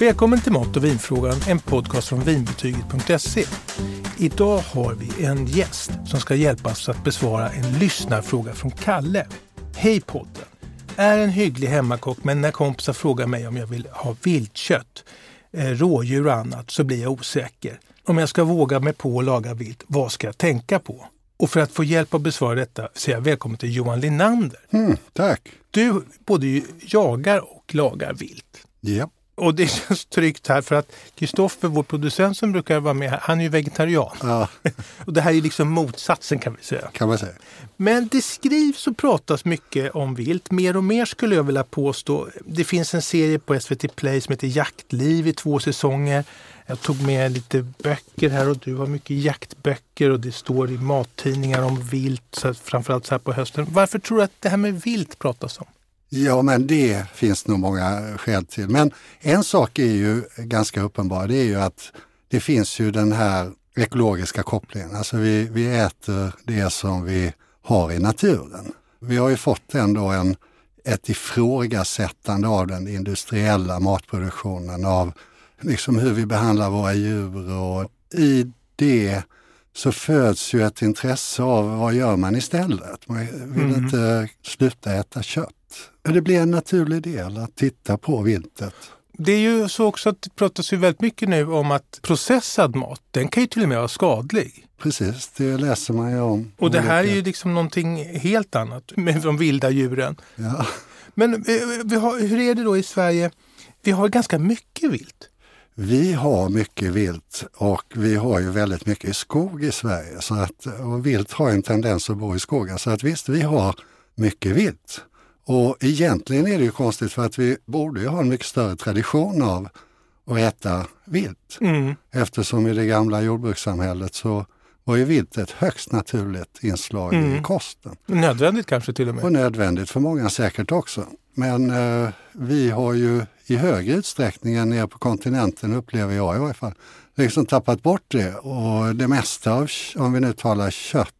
Välkommen till Mat och vinfrågan, en podcast från vinbetyget.se. Idag har vi en gäst som ska hjälpa oss att besvara en lyssnarfråga från Kalle. Hej podden! Är en hygglig hemmakock men när kompisar frågar mig om jag vill ha viltkött, eh, rådjur och annat så blir jag osäker. Om jag ska våga mig på att laga vilt, vad ska jag tänka på? Och för att få hjälp att besvara detta säger jag välkommen till Johan Linander. Mm, tack! Du både jagar och lagar vilt. Ja. Och det känns tryggt här för att Kristoffer, vår producent som brukar vara med, han är ju vegetarian. ja, Och det här är liksom motsatsen kan vi säga. kan man säga. Men det skrivs och pratas mycket om vilt. Mer och mer skulle jag vilja påstå. Det finns en serie på SVT Play som heter Jaktliv i två säsonger. Jag tog med lite böcker här och du har mycket jaktböcker och det står i mattidningar om vilt, så framförallt så här på hösten. Varför tror du att det här med vilt pratas om? Ja, men det finns nog många skäl till. Men en sak är ju ganska uppenbar. Det är ju att det finns ju den här ekologiska kopplingen. Alltså vi, vi äter det som vi har i naturen. Vi har ju fått ändå en, ett ifrågasättande av den industriella matproduktionen, av liksom hur vi behandlar våra djur och i det så föds ju ett intresse av vad gör man istället? Man vill Mm. inte sluta äta kött. Det blir en naturlig del att titta på viltet. Det är ju så också att det pratas ju väldigt mycket nu om att processad mat, den kan ju till och med vara skadlig. Precis, det läser man ju om. Och det här är ju liksom någonting helt annat med de vilda djuren. Ja. Men eh, har, hur är det då i Sverige? Vi har ganska mycket vilt. Vi har mycket vilt och vi har ju väldigt mycket skog i Sverige. Så att, och vilt har en tendens att bo i skogen. Så att visst, vi har mycket vilt. Och egentligen är det ju konstigt för att vi borde ju ha en mycket större tradition av att äta vilt. Mm. Eftersom i det gamla jordbrukssamhället så var ju vilt ett högst naturligt inslag i Mm. kosten. Nödvändigt kanske till och med. Och nödvändigt för många säkert också. Men eh, vi har ju i högre utsträckning än nere på kontinenten, upplever jag i varje fall, liksom tappat bort det. Och det mesta av, om vi nu talar kött,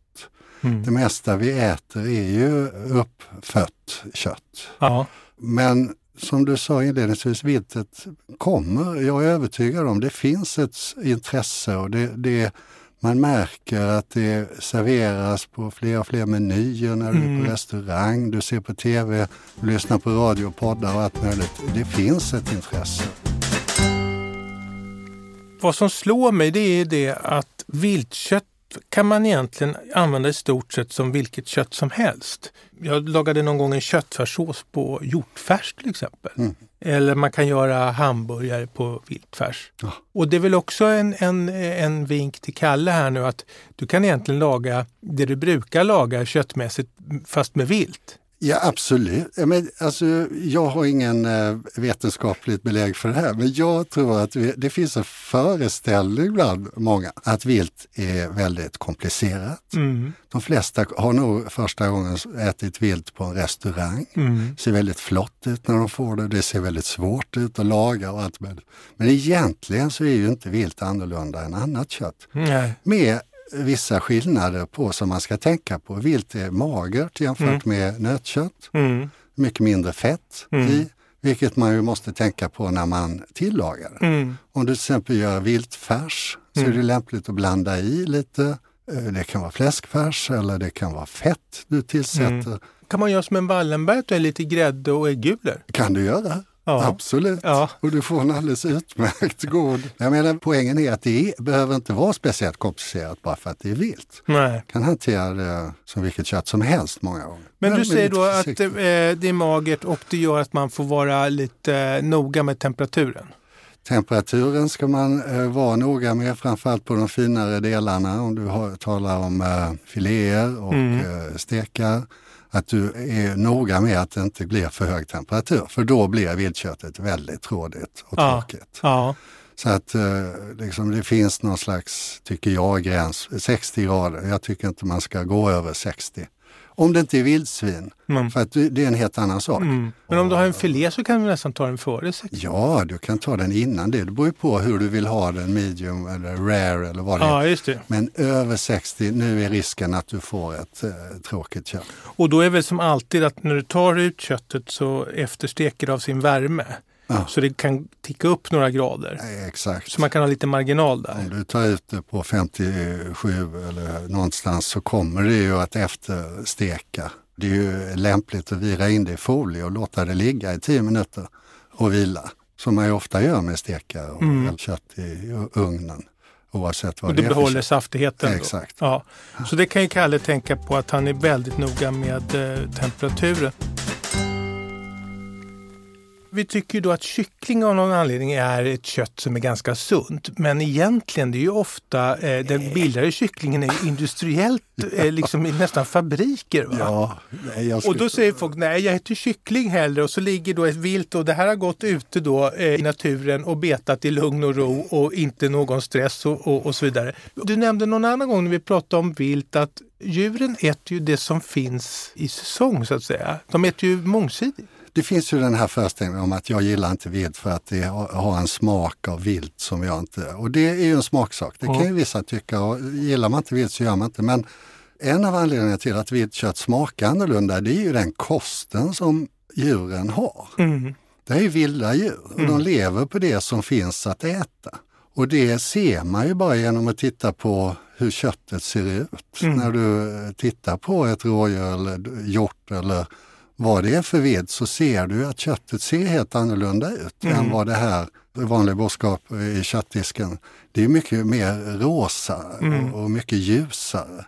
Mm. det mesta vi äter är ju uppfött kött. Ja. Men som du sa inledningsvis, viltet kommer, jag är övertygad om, det finns ett intresse och det, det man märker att det serveras på fler och fler menyer när du är Mm. på restaurang, du ser på tv, du lyssnar på radio och poddar och allt möjligt. Det finns ett intresse. Vad som slår mig det är det att viltkött kan man egentligen använda i stort sett som vilket kött som helst. Jag lagade någon gång en köttfärssås på hjortfärs till exempel. Mm. Eller man kan göra hamburgare på viltfärs. Ja. Och det är väl också en, en, en vink till Kalle här nu att du kan egentligen laga det du brukar laga köttmässigt fast med vilt. Ja, absolut. Men, alltså, jag har ingen eh, vetenskapligt belägg för det här, men jag tror att vi, det finns en föreställning bland många att vilt är väldigt komplicerat. Mm. De flesta har nog första gången ätit vilt på en restaurang. Mm. Det ser väldigt flott ut när de får det. Det ser väldigt svårt ut att laga och allt möjligt. Men egentligen så är ju inte vilt annorlunda än annat kött. Nej. Med vissa skillnader på som man ska tänka på. Vilt är magert jämfört med nötkött. Mm. Mycket mindre fett Mm. i, vilket man ju måste tänka på när man tillagar. Mm. Om du till exempel gör viltfärs så Mm. är det lämpligt att blanda i lite. Eh, Det kan vara fläskfärs eller det kan vara fett du tillsätter. Mm. Kan man göra som en Wallenberg lite grädde och äggulor? kan du göra. Ja. Absolut. Ja. Och du får en alldeles utmärkt god. Jag menar, poängen är att det är, behöver inte vara speciellt komplicerat bara för att det är vilt. Nej. kan hantera det som vilket kött som helst många gånger. Men du med säger då att eh, försiktighet. det är magert och det gör att man får vara lite eh, noga med temperaturen. Temperaturen ska man eh, vara noga med, framförallt på de finare delarna. Om du har, talar om eh, filéer och Mm. eh, stekar. Att du är noga med att det inte blir för hög temperatur. För då blir viltköttet väldigt rådigt och Ja. tråkigt. Ja. Så att eh, liksom det finns någon slags, tycker jag, gräns. 60 grader. Jag tycker inte man ska gå över 60. Om det inte är vildsvin. Mm. För att det det är en helt annan sak. Mm. Men om du har en filé så kan du nästan ta den före sex. Ja, du kan ta den innan det. Det beror ju på hur du vill ha den, medium eller rare eller vad det är. Ja, just det. Men över 60, nu är risken att du får ett eh, tråkigt kött. Och då är väl som alltid att när du tar ut köttet så eftersteker det av sin värme. Ja. Så det kan ticka upp några grader. Exakt. Så man kan ha lite marginal där. Om du tar ut det på 57 eller någonstans så kommer det ju att eftersteka. Det är ju lämpligt att vira in det i folie och låta det ligga i 10 minuter och vila. Som man ju ofta gör med stekar och Mm. kött i ugnen. Oavsett vad Och det det behåller saftigheten. Exakt. Ja. Så det kan ju Kalle tänka på att han är väldigt noga med eh, temperaturen. Vi tycker ju då att kyckling av någon anledning är ett kött som är ganska sunt. Men egentligen, det är ju ofta, eh, den bildade kycklingen är industriellt, eh, liksom nästan fabriker. Va? Ja, nej, jag Och skulle- då säger folk, nej jag äter kyckling hellre och så ligger då ett vilt och det här har gått ute då eh, i naturen och betat i lugn och ro och inte någon stress och, och, och så vidare. Du nämnde någon annan gång när vi pratade om vilt att djuren äter ju det som finns i säsong så att säga. De äter ju mångsidigt. Det finns ju den här föreställningen om att jag gillar inte vilt för att det har en smak av vilt som jag inte... Och det är ju en smaksak. Det kan ju vissa tycka och gillar man inte vilt så gör man inte. Men en av anledningarna till att viltkött smakar annorlunda det är ju den kosten som djuren har. Mm. Det är ju vilda djur och de lever på det som finns att äta. Och det ser man ju bara genom att titta på hur köttet ser ut. När du tittar på ett rådjur eller hjort eller vad det är för vilt så ser du att köttet ser helt annorlunda ut än vad det här vanliga boskap i köttdisken. Det är mycket mer rosa och, och mycket ljusare.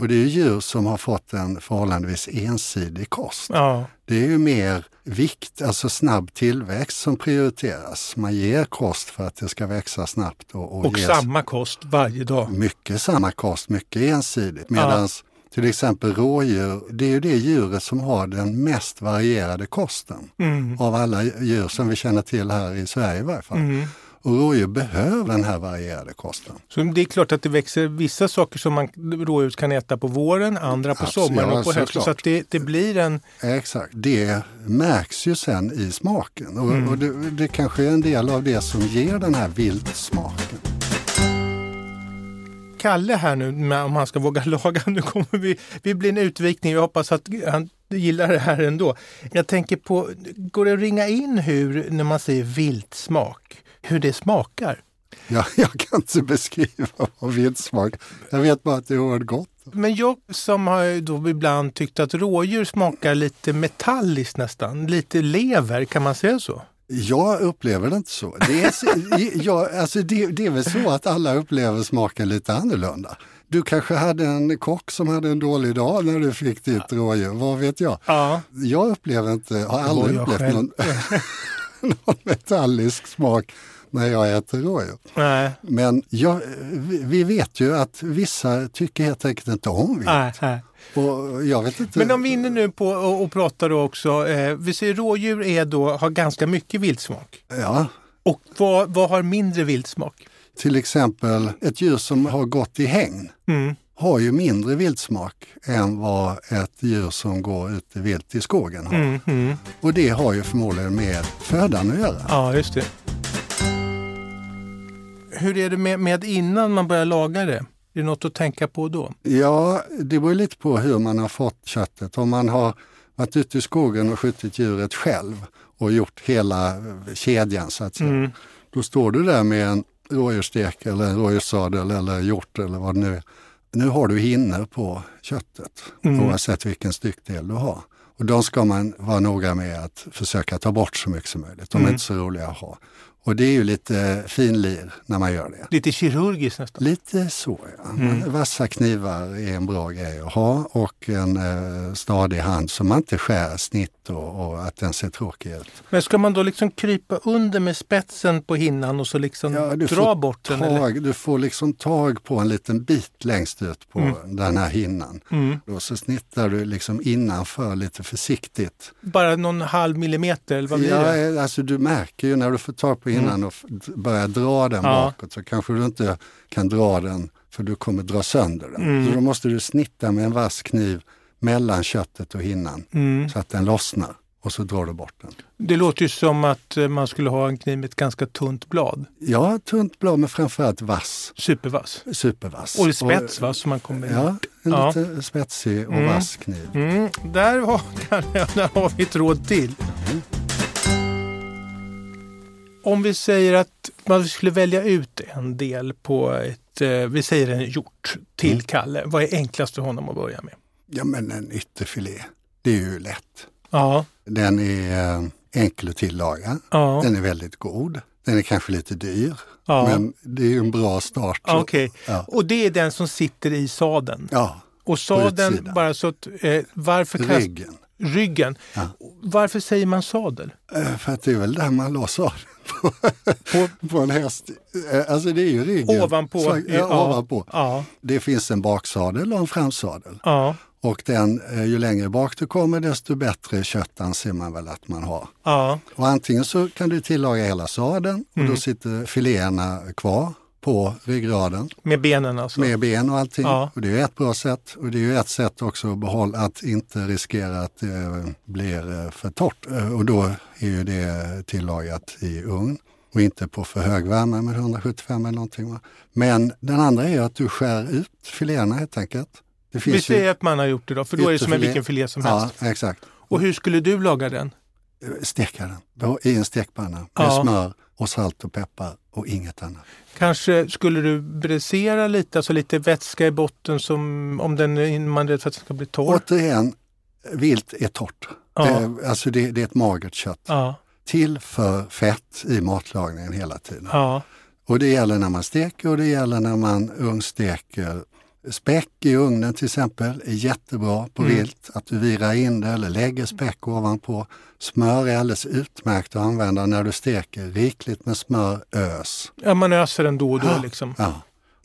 Och det är djur som har fått en förhållandevis ensidig kost. Ja. Det är ju mer vikt, alltså snabb tillväxt som prioriteras. Man ger kost för att det ska växa snabbt och, och, Och samma kost varje dag. mycket samma kost, mycket ensidigt. Medan till exempel rådjur, det är ju det djuret som har den mest varierade kosten Mm. av alla djur som vi känner till här i Sverige i varje fall. Mm. Och rådjur behöver den här varierade kosten. Så det är klart att det växer vissa saker som man rådjur kan äta på våren, andra på Absolut, sommaren och på hösten. Så att det, det blir en Exakt, det märks ju sen i smaken och, Mm. och det, det kanske är en del av det som ger den här viltsmaken. Kalle här nu, med, om han ska våga laga. Nu kommer vi, vi blir en utvikning. Jag hoppas att han gillar det här ändå. Jag tänker på, går det att ringa in hur, när man säger viltsmak, hur det smakar? Jag, jag kan inte beskriva vad viltsmak Jag vet bara att det är oerhört gott. Men jag som har då ibland tyckt att rådjur smakar lite metalliskt nästan, lite lever, kan man säga så? Jag upplever det inte så. Det är, så- jag, alltså det, det är väl så att alla upplever smaken lite annorlunda. Du kanske hade en kock som hade en dålig dag när du fick ditt rådjur, vad vet jag? Ja. Jag upplever inte, har aldrig upplevt själv. någon, någon metallisk smak när jag äter rådjur. Nej, Men jag, vi vi vet ju att vissa tycker helt enkelt inte om vilt. Och jag vet inte. Men om vi är inne nu på och, och pratar då också, eh, vi ser rådjur är då, har ganska mycket viltsmak. Ja, Och vad, vad har mindre viltsmak? till exempel ett djur som har gått i hägn Mm. har ju mindre viltsmak än vad ett djur som går ute vilt i skogen har. Mm, mm. Och det har ju förmodligen med födan att göra. Ja, just det. Hur är det med, med innan man börjar laga det? Är det något att tänka på då? Ja, det beror lite på hur man har fått köttet. Om man har varit ute i skogen och skjutit djuret själv och gjort hela eh, kedjan så att säga. Mm. Då står du där med en rådjursstek eller en rådjurssadel eller hjort eller vad det nu är. Nu har du hinnor på köttet Mm. oavsett vilken styckdel du har. Och de ska man vara noga med att försöka ta bort så mycket som möjligt. De är Mm. inte så roliga att ha. Och det är ju lite finlir när man gör det. Lite kirurgiskt nästan. Lite så ja. Mm. Vassa knivar är en bra grej att ha och en eh, stadig hand så man inte skär snitt och, och att den ser tråkig ut. Men ska man då liksom krypa under med spetsen på hinnan och så liksom Ja, dra bort den? Eller? Tag, du får liksom tag på en liten bit längst ut på den här hinnan. Mm. Och så snittar du liksom innanför lite försiktigt. Bara någon halv millimeter eller vad blir det? Ja, alltså du märker ju när du får tag på hinnan och f- d- börjar dra den Ja. bakåt så kanske du inte kan dra den för du kommer dra sönder den. Mm. Så då måste du snitta med en vass kniv mellan köttet och hinnan Mm. så att den lossnar och så drar du bort den. Det låter ju som att eh, man skulle ha en kniv med ett ganska tunt blad. Ja, tunt blad men framförallt vass, Supervass. supervass. Och spets va? Så man kommer Ja, en Ja. lite spetsig och Mm. vass kniv. Mm, där, har, där har vi ett råd till. Om vi säger att man skulle välja ut en del på ett, eh, vi säger en hjort till Mm. Kalle. Vad är enklast för honom att börja med? Ja men en ytterfilé, det är ju lätt. Ja, Den är eh, enkel att tillaga. ja, Den är väldigt god. Den är kanske lite dyr, ja. men det är ju en bra start. Ja, Okej, Ja. och det är den som sitter i sadeln. Ja, Och sadeln, bara så att, eh, varför kast, ryggen. ryggen. Ja. Varför säger man sadel? Eh, För att det är väl där man la sadeln på, På, på en häst. Eh, Alltså det är ju ryggen. ovanpå? Så, ja, ovanpå. Ja, Det finns en baksadel och en framsadel. ja, Och den, eh, ju längre bak du kommer desto bättre kött anser man väl att man har. ja. Och antingen så kan du tillaga hela sadeln och Mm. då sitter filéerna kvar på ryggraden Med benen alltså? med ben och allting. Ja. Och det är ett bra sätt. Och det är ju ett sätt också att behålla, att inte riskera att det blir eh, för torrt. Eh, Och då är ju det tillagat i ugn och inte på för hög värme med 175 eller någonting. Men den andra är att du skär ut filéerna helt enkelt. Det Vi finns ju säger att man har gjort det då, för då är det som en vilken filé som helst. Ja, exakt. Och hur skulle du laga den? Steka den i en stekpanna med Ja. smör och salt och peppar och inget annat. Kanske skulle du bräsera lite, alltså lite vätska i botten som om den man är rädd för att den ska bli torr? Återigen, vilt är torrt. Ja. Eh, Alltså det, det är ett magert kött. Ja, Till för fett i matlagningen hela tiden. ja, Och det gäller när man steker och det gäller när man ugnssteker. Späck i ugnen till exempel är jättebra på Mm. vilt. Att du virar in det eller lägger späck ovanpå. Smör är alldeles utmärkt att använda när du steker. Rikligt med smör, ös. ja man öser den då och då Ja. liksom. Ja.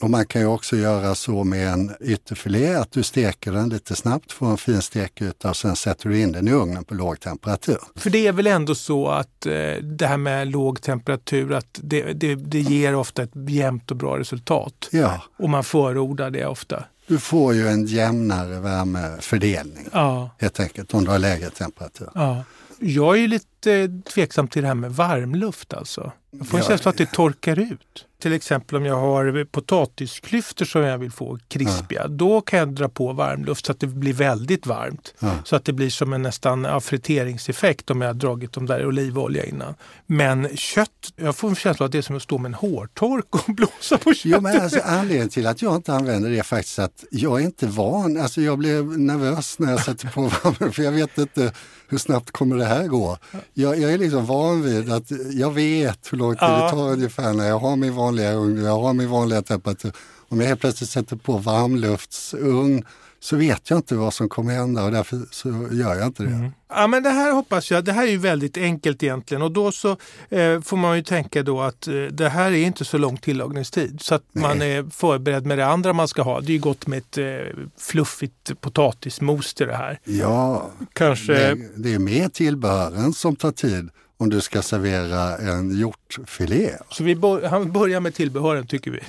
Och man kan ju också göra så med en ytterfilé att du steker den lite snabbt, får en fin stekyta och sen sätter du in den i ugnen på låg temperatur. För det är väl ändå så att eh, det här med låg temperatur, att det, det, det ger ofta ett jämnt och bra resultat. Ja, Och man förordar det ofta. du får ju en jämnare värmefördelning Ja, helt enkelt om du har lägre temperatur. ja. Jag är ju lite tveksam till det här med varmluft alltså. Jag får en Ja. känsla att det torkar ut. Till exempel om jag har potatisklyftor som jag vill få krispiga. Då kan jag dra på varmluft så att det blir väldigt varmt. Ja. Så att det blir som en nästan ja, friteringseffekt om jag har dragit dem där olivolja innan. Men kött, jag får en känsla att det är som att stå med en hårtork och blåsa på köttet. Jo, men alltså, anledningen till att jag inte använder det är faktiskt att jag är inte van. Alltså, jag blir nervös när jag sätter på värmen för jag vet inte hur snabbt kommer det här gå. Jag, jag är liksom van vid att jag vet hur lång tid Ja. det tar ungefär när jag har min vanliga ugn, jag har min vanliga temperatur. Om jag helt plötsligt sätter på varmluftsugn så vet jag inte vad som kommer hända och därför så gör jag inte det. Ja men det här hoppas jag, det här är ju väldigt enkelt egentligen och då så eh, får man ju tänka då att eh, det här är inte så lång tillagningstid så att man är förberedd med det andra man ska ha. Det är ju gott med ett eh, fluffigt potatismos till det här. Ja, Kanske, det, det är mer tillbehören som tar tid om du ska servera en hjortfilé. så vi bör, han börjar med tillbehören tycker vi.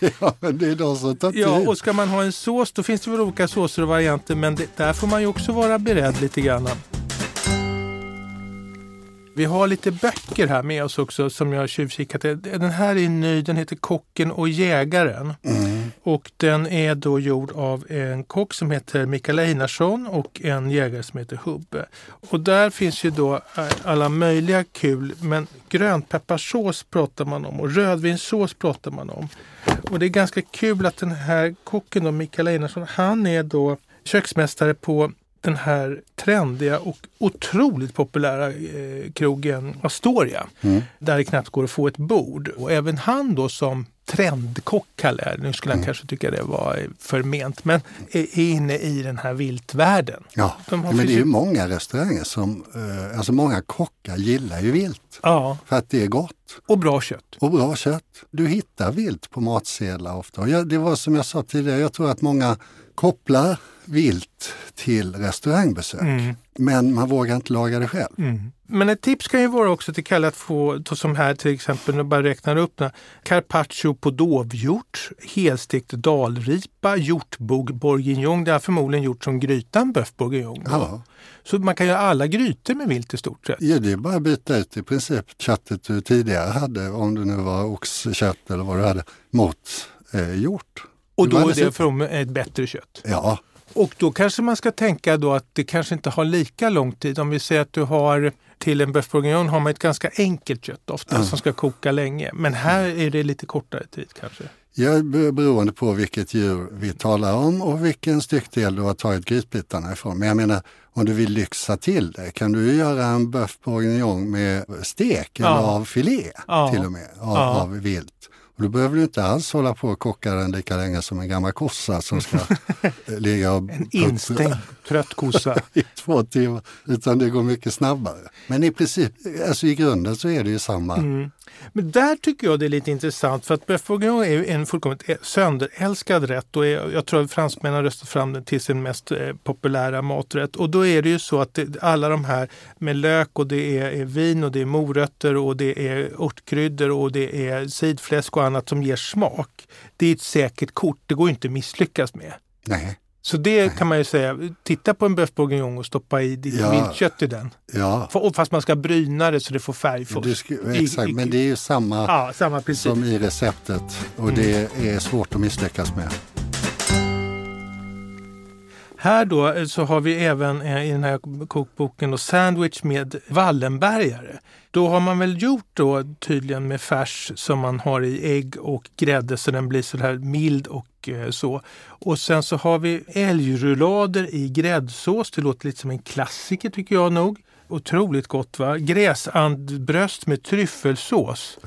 ja, men det är de som tar tid. Ja, och ska man ha en sås då finns det väl olika såser och varianter men det, där får man ju också vara beredd lite grann. Vi har lite böcker här med oss också som jag har tjuvkikat. Den här är ny, den heter Kocken och jägaren. Mm. Och den är då gjord av en kock som heter Mikael Einarsson och en jägare som heter Hubbe. Och där finns ju då eh, alla möjliga kul, men grönpepparsås pratar man om och rödvinssås pratar man om. Och det är ganska kul att den här kocken då, Mikael Einarsson, han är då köksmästare på den här trendiga och otroligt populära eh, krogen Astoria. Mm. Där det knappt går att få ett bord. Och även han då som trendkock kallar jag. Nu skulle han Mm. kanske tycka det var eh, förment. Men är inne i den här viltvärlden. Ja, De men det är ju- många restauranger som, eh, alltså många kockar gillar ju vilt Ja, för att det är gott och bra kött. och bra kött. Du hittar vilt på matsedlar ofta. Och jag, det var som jag sa tidigare, jag tror att många kopplar vilt till restaurangbesök. Mm. Men man vågar inte laga det själv. Mm. Men ett tips kan ju vara också till Kalle att få, som här till exempel, nu bara räknar upp några. Carpaccio på dovhjort, helstekt dalripa, hjortbog bourguignon. Det har förmodligen gjort som grytan bœuf bourguignon. Ja. Så man kan göra alla grytor med vilt i stort sett. Ja, det är bara att byta ut i princip köttet du tidigare hade, om det nu var oxkött eller vad du hade, mot eh, hjort. Och Det då är det från ett bättre kött. Ja, Och då kanske man ska tänka då att det kanske inte har lika lång tid. Om vi säger att du har till en bœuf bourguignon har man ett ganska enkelt kött ofta mm. som ska koka länge. Men här är det lite kortare tid kanske. Ja, beroende på vilket djur vi talar om och vilken styckdel du har tagit grytbitarna ifrån. Men jag menar, om du vill lyxa till det kan du göra en bœuf bourguignon med stek ja. eller av filé ja. till och med, av, ja. av vilt. Och då behöver du inte alls hålla på och koka den lika länge som en gammal kossa som ska ligga och... En instängd trött kossa. I två timmar, utan det går mycket snabbare. Men i princip, alltså i grunden så är det ju samma. Mm. Men där tycker jag det är lite intressant för att bœuf bourguignon är en fullkomligt sönderälskad rätt och är, jag tror att fransmännen har röstat fram den till sin mest eh, populära maträtt. Och då är det ju så att det, alla de här med lök och det är, är, vin och det är morötter och det är örtkryddor och det är sidfläsk och annat som ger smak. Det är ett säkert kort, det går inte att misslyckas med. Nej. Så det kan man ju säga, titta på en bœuf bourguignon och stoppa i ditt ja. viltkött i den. Ja. Fast man ska bryna det så det får färg först. Ska, exakt, I, men det är ju samma, ja, samma som i receptet och mm. det är svårt att misslyckas med. Här då eh, så har vi även eh, i den här kokboken då, sandwich med Wallenbergare. Då har man väl gjort då tydligen med färs som man har i ägg och grädde så den blir så här mild och eh, så. Och sen så har vi älgrullader i gräddsås. Det låter lite som en klassiker tycker jag nog. Otroligt gott va? Gräsandbröst med tryffelsås.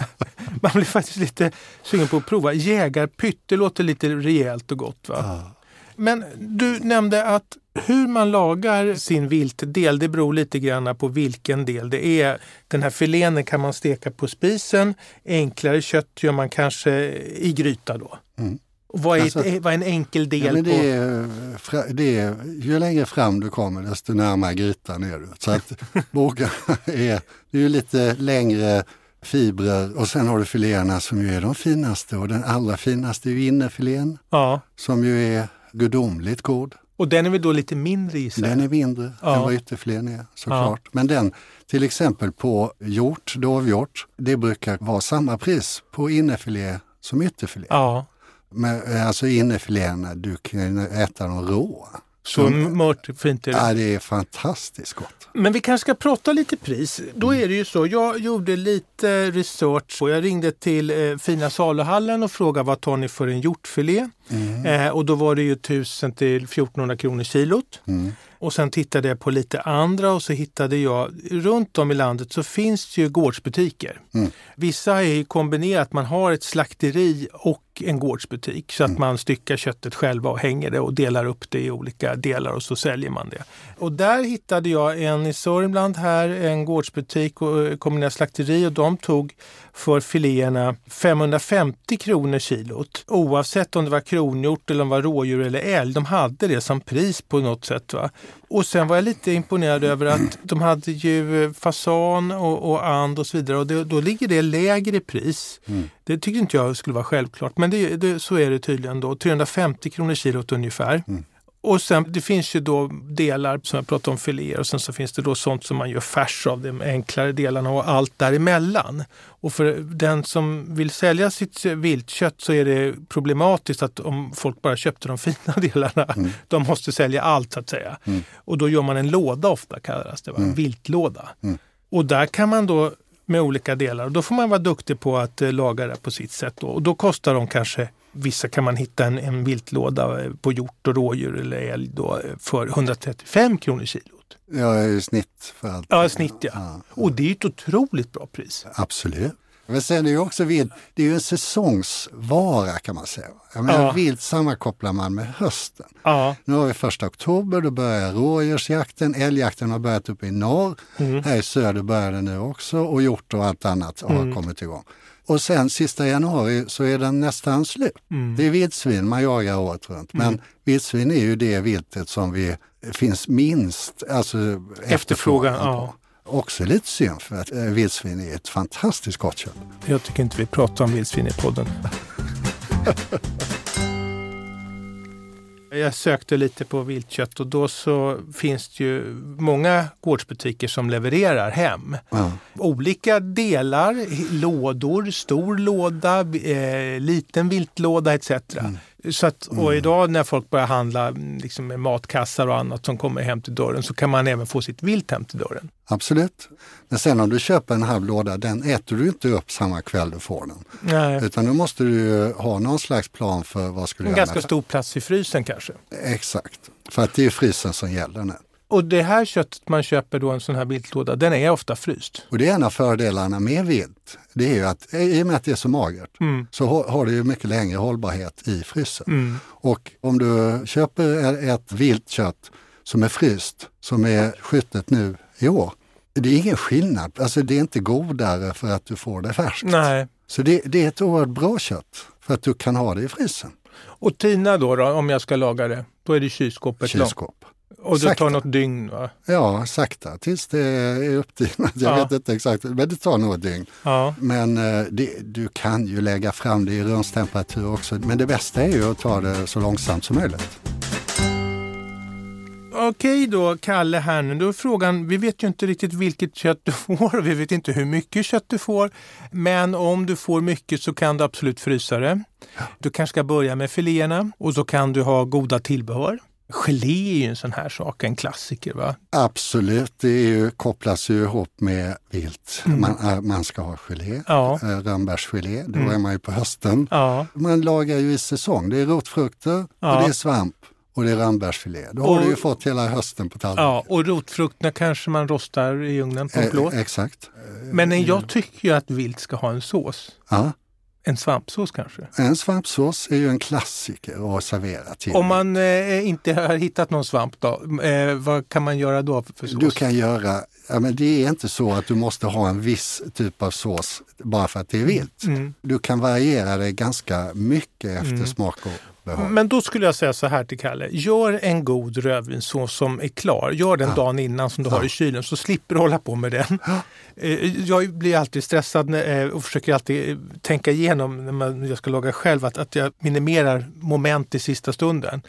Man blir faktiskt lite sugen på att prova. Jägarpytt, det låter lite rejält och gott va? Men du nämnde att hur man lagar sin viltdel, det beror lite grann på vilken del det är. Den här filén kan man steka på spisen. Enklare kött gör man kanske i gryta då. Mm. Vad är, alltså, ett, vad är en enkel del? Ja, det, är, det är, ju längre fram du kommer desto närmare grytan är du. Så att bågarna är, det är lite längre fibrer och sen har du filéerna som ju är de finaste och den allra finaste är ju innerfilén ja. som ju är gudomligt god. Och den är väl då lite mindre i? Den är mindre ja. än vad ytterfilén är såklart. Ja. Men den till exempel på hjort, dovhjort, det brukar vara samma pris på innerfilé som ytterfilé. Ja. Men, eh, alltså innerfiléerna, du kan äta dem råa. Så mört fint är det. Ja, det är fantastiskt gott. Men vi kanske ska prata lite pris. Då är det ju så, jag gjorde lite research och jag ringde till eh, Fina saluhallen och frågade vad tar ni för en hjortfilé? Mm. Eh, och då var det ju 1000 till 1400 kronor kilot. Mm. Och sen tittade jag på lite andra och så hittade jag, runt om i landet så finns det ju gårdsbutiker. Mm. Vissa är kombinerat, man har ett slakteri och en gårdsbutik så att mm. man styckar köttet själva och hänger det och delar upp det i olika delar och så säljer man det. Och där hittade jag en i Sörmland här, en gårdsbutik och eh, kombinerat slakteri och de tog för filéerna 550 kronor kilot. Oavsett om det var kronhjort eller om det var rådjur eller älg. De hade det som pris på något sätt. Va? Och sen var jag lite imponerad över att de hade ju eh, fasan och, och and och så vidare och det, då ligger det lägre pris. Mm. Det tyckte inte jag skulle vara självklart men det, det, så är det tydligen då. 350 kronor kilot ungefär. Mm. Och sen det finns ju då delar som jag pratade om filéer och sen så finns det då sånt som man gör färs av, de enklare delarna och allt däremellan. Och för den som vill sälja sitt viltkött så är det problematiskt att om folk bara köpte de fina delarna, mm. de måste sälja allt så att säga. Mm. Och då gör man en låda ofta kallas det, va? en mm. viltlåda. Mm. Och där kan man då med olika delar. Och då får man vara duktig på att eh, laga det på sitt sätt. Då. Och då kostar de kanske Vissa kan man hitta en, en viltlåda eh, på hjort och rådjur eller älg då, eh, för 135 kronor kilot. Ja, i snitt för allt. Ja, snitt ja. ja. Och det är ett otroligt bra pris. Absolut. Men sen är ju också vilt, det är ju en säsongsvara kan man säga. Jag menar, ja. Vilt sammankopplar man med hösten. Ja. Nu har vi första oktober, då börjar rådjursjakten. Älgjakten har börjat uppe i norr. Mm. Här i söder börjar den nu också och hjort och allt annat har mm. kommit igång. Och sen sista januari så är den nästan slut. Mm. Det är vildsvin man jagar året runt. Men mm. vildsvin är ju det viltet som vi finns minst alltså efterfrågan, efterfrågan på. Ja. Också lite synd för att eh, vildsvin är ett fantastiskt gott kött. Jag tycker inte vi pratar om vildsvin i podden. Jag sökte lite på viltkött och då så finns det ju många gårdsbutiker som levererar hem. Ja. Olika delar, lådor, stor låda, eh, liten viltlåda etc. Mm. Så att, och Mm. idag när folk börjar handla liksom med matkassar och annat som kommer hem till dörren så kan man även få sitt vilt hem till dörren. Absolut. Men sen om du köper en halv låda, den äter du inte upp samma kväll du får den. Nej. Utan då måste du ha någon slags plan för vad du En ganska stor plats i frysen kanske. Exakt. För att det är frysen som gäller nu. Och det här köttet man köper då en sån här viltlåda, den är ofta fryst. Och det är en av fördelarna med vilt. Det är ju att i och med att det är så magert Mm. så har- det ju mycket längre hållbarhet i frysen. Mm. Och om du köper ett vilt kött som är fryst, som är skjutet nu i år, det är ingen skillnad. Alltså det är inte godare för att du får det färskt. Nej. Så det, det är ett oerhört bra kött för att du kan ha det i frysen. Och tina då, då, om jag ska laga det, då är det kylskåpet. Kylskåp. Och det tar något dygn va? Ja, sakta tills det är upptinat. Jag Ja. vet inte exakt, men det tar nog ett dygn. Ja. Men eh, det, du kan ju lägga fram det i rumstemperatur också. Men det bästa är ju att ta det så långsamt som möjligt. Okej då, Kalle här nu. Då är frågan, vi vet ju inte riktigt vilket kött du får vi vet inte hur mycket kött du får. Men om du får mycket så kan du absolut frysa det. Du kanske ska börja med filéerna och så kan du ha goda tillbehör. Gelé är ju en sån här sak, en klassiker. va? Absolut, det är ju, kopplas ju ihop med vilt. Man, äh, man ska ha gelé, Ja. eh, rönnbärsgelé, då är man ju på hösten. Ja. Man lagar ju i säsong, det är rotfrukter Ja. och det är svamp och det är rönnbärsfilé. Då har Och- du ju fått hela hösten på tallriken. ja, och rotfrukterna kanske man rostar i ugnen på en Eh, plåt. exakt. Men jag tycker ju att vilt ska ha en sås. Ja. En svampsås kanske. En svampsås är ju en klassiker att servera till. Om man eh, inte har hittat någon svamp då, eh, vad kan man göra då för sås? Du kan göra, ja, men det är inte så att du måste ha en viss typ av sås bara för att det är vilt. Mm. Du kan variera det ganska mycket efter smak och Men då skulle jag säga så här till Kalle. Gör en god rödvinssås som är klar. Gör den dagen innan som du har i kylen så slipper du hålla på med den. Eh, Jag blir alltid stressad eh, och försöker alltid eh, tänka igenom när jag ska laga själv att, att jag minimerar moment i sista stunden.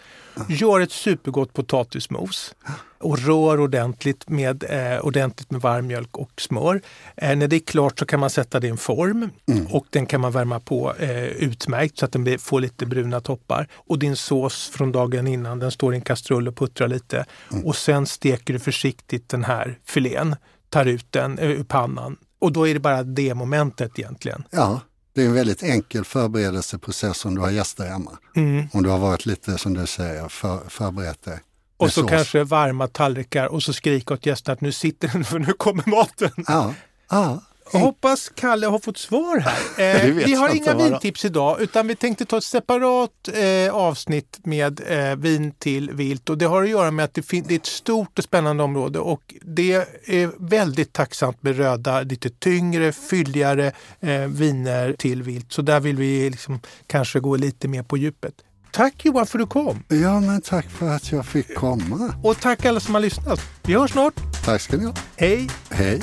Gör ett supergott potatismos och rör ordentligt med, eh, ordentligt med varm mjölk och smör. Eh, när det är klart så kan man sätta det i en form och den kan man värma på eh, utmärkt så att den blir, får lite bruna toppar. Och din sås från dagen innan den står i en kastrull och puttrar lite. Och sen steker du försiktigt den här filén, tar ut den eh, ur pannan. Och då är det bara det momentet egentligen. Ja, det är en väldigt enkel förberedelseprocess om du har gäster hemma. Mm. Om du har varit lite, som du säger, för, förberett dig. Och så sås. kanske varma tallrikar och så skrika åt gästerna att nu sitter den för nu kommer maten. Ja, ja. Jag hoppas Kalle har fått svar här. Eh, vi har inga vintips idag utan vi tänkte ta ett separat eh, avsnitt med eh, vin till vilt. Och det har att göra med att det, det är ett stort och spännande område och det är väldigt tacksamt med röda, lite tyngre, fylligare eh, viner till vilt. Så där vill vi liksom kanske gå lite mer på djupet. Tack Johan för att du kom ja, men tack för att jag fick komma. och tack alla som har lyssnat. Vi hörs snart. Tack ska ni ha. Hej! Hej.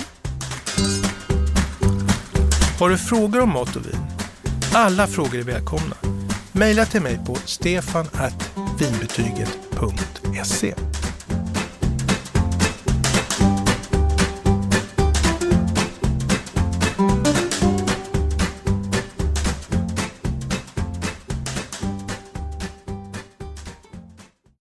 Har du frågor om mat och vin? Alla frågor är välkomna. Maila till mig på stefan.vinbetyget.se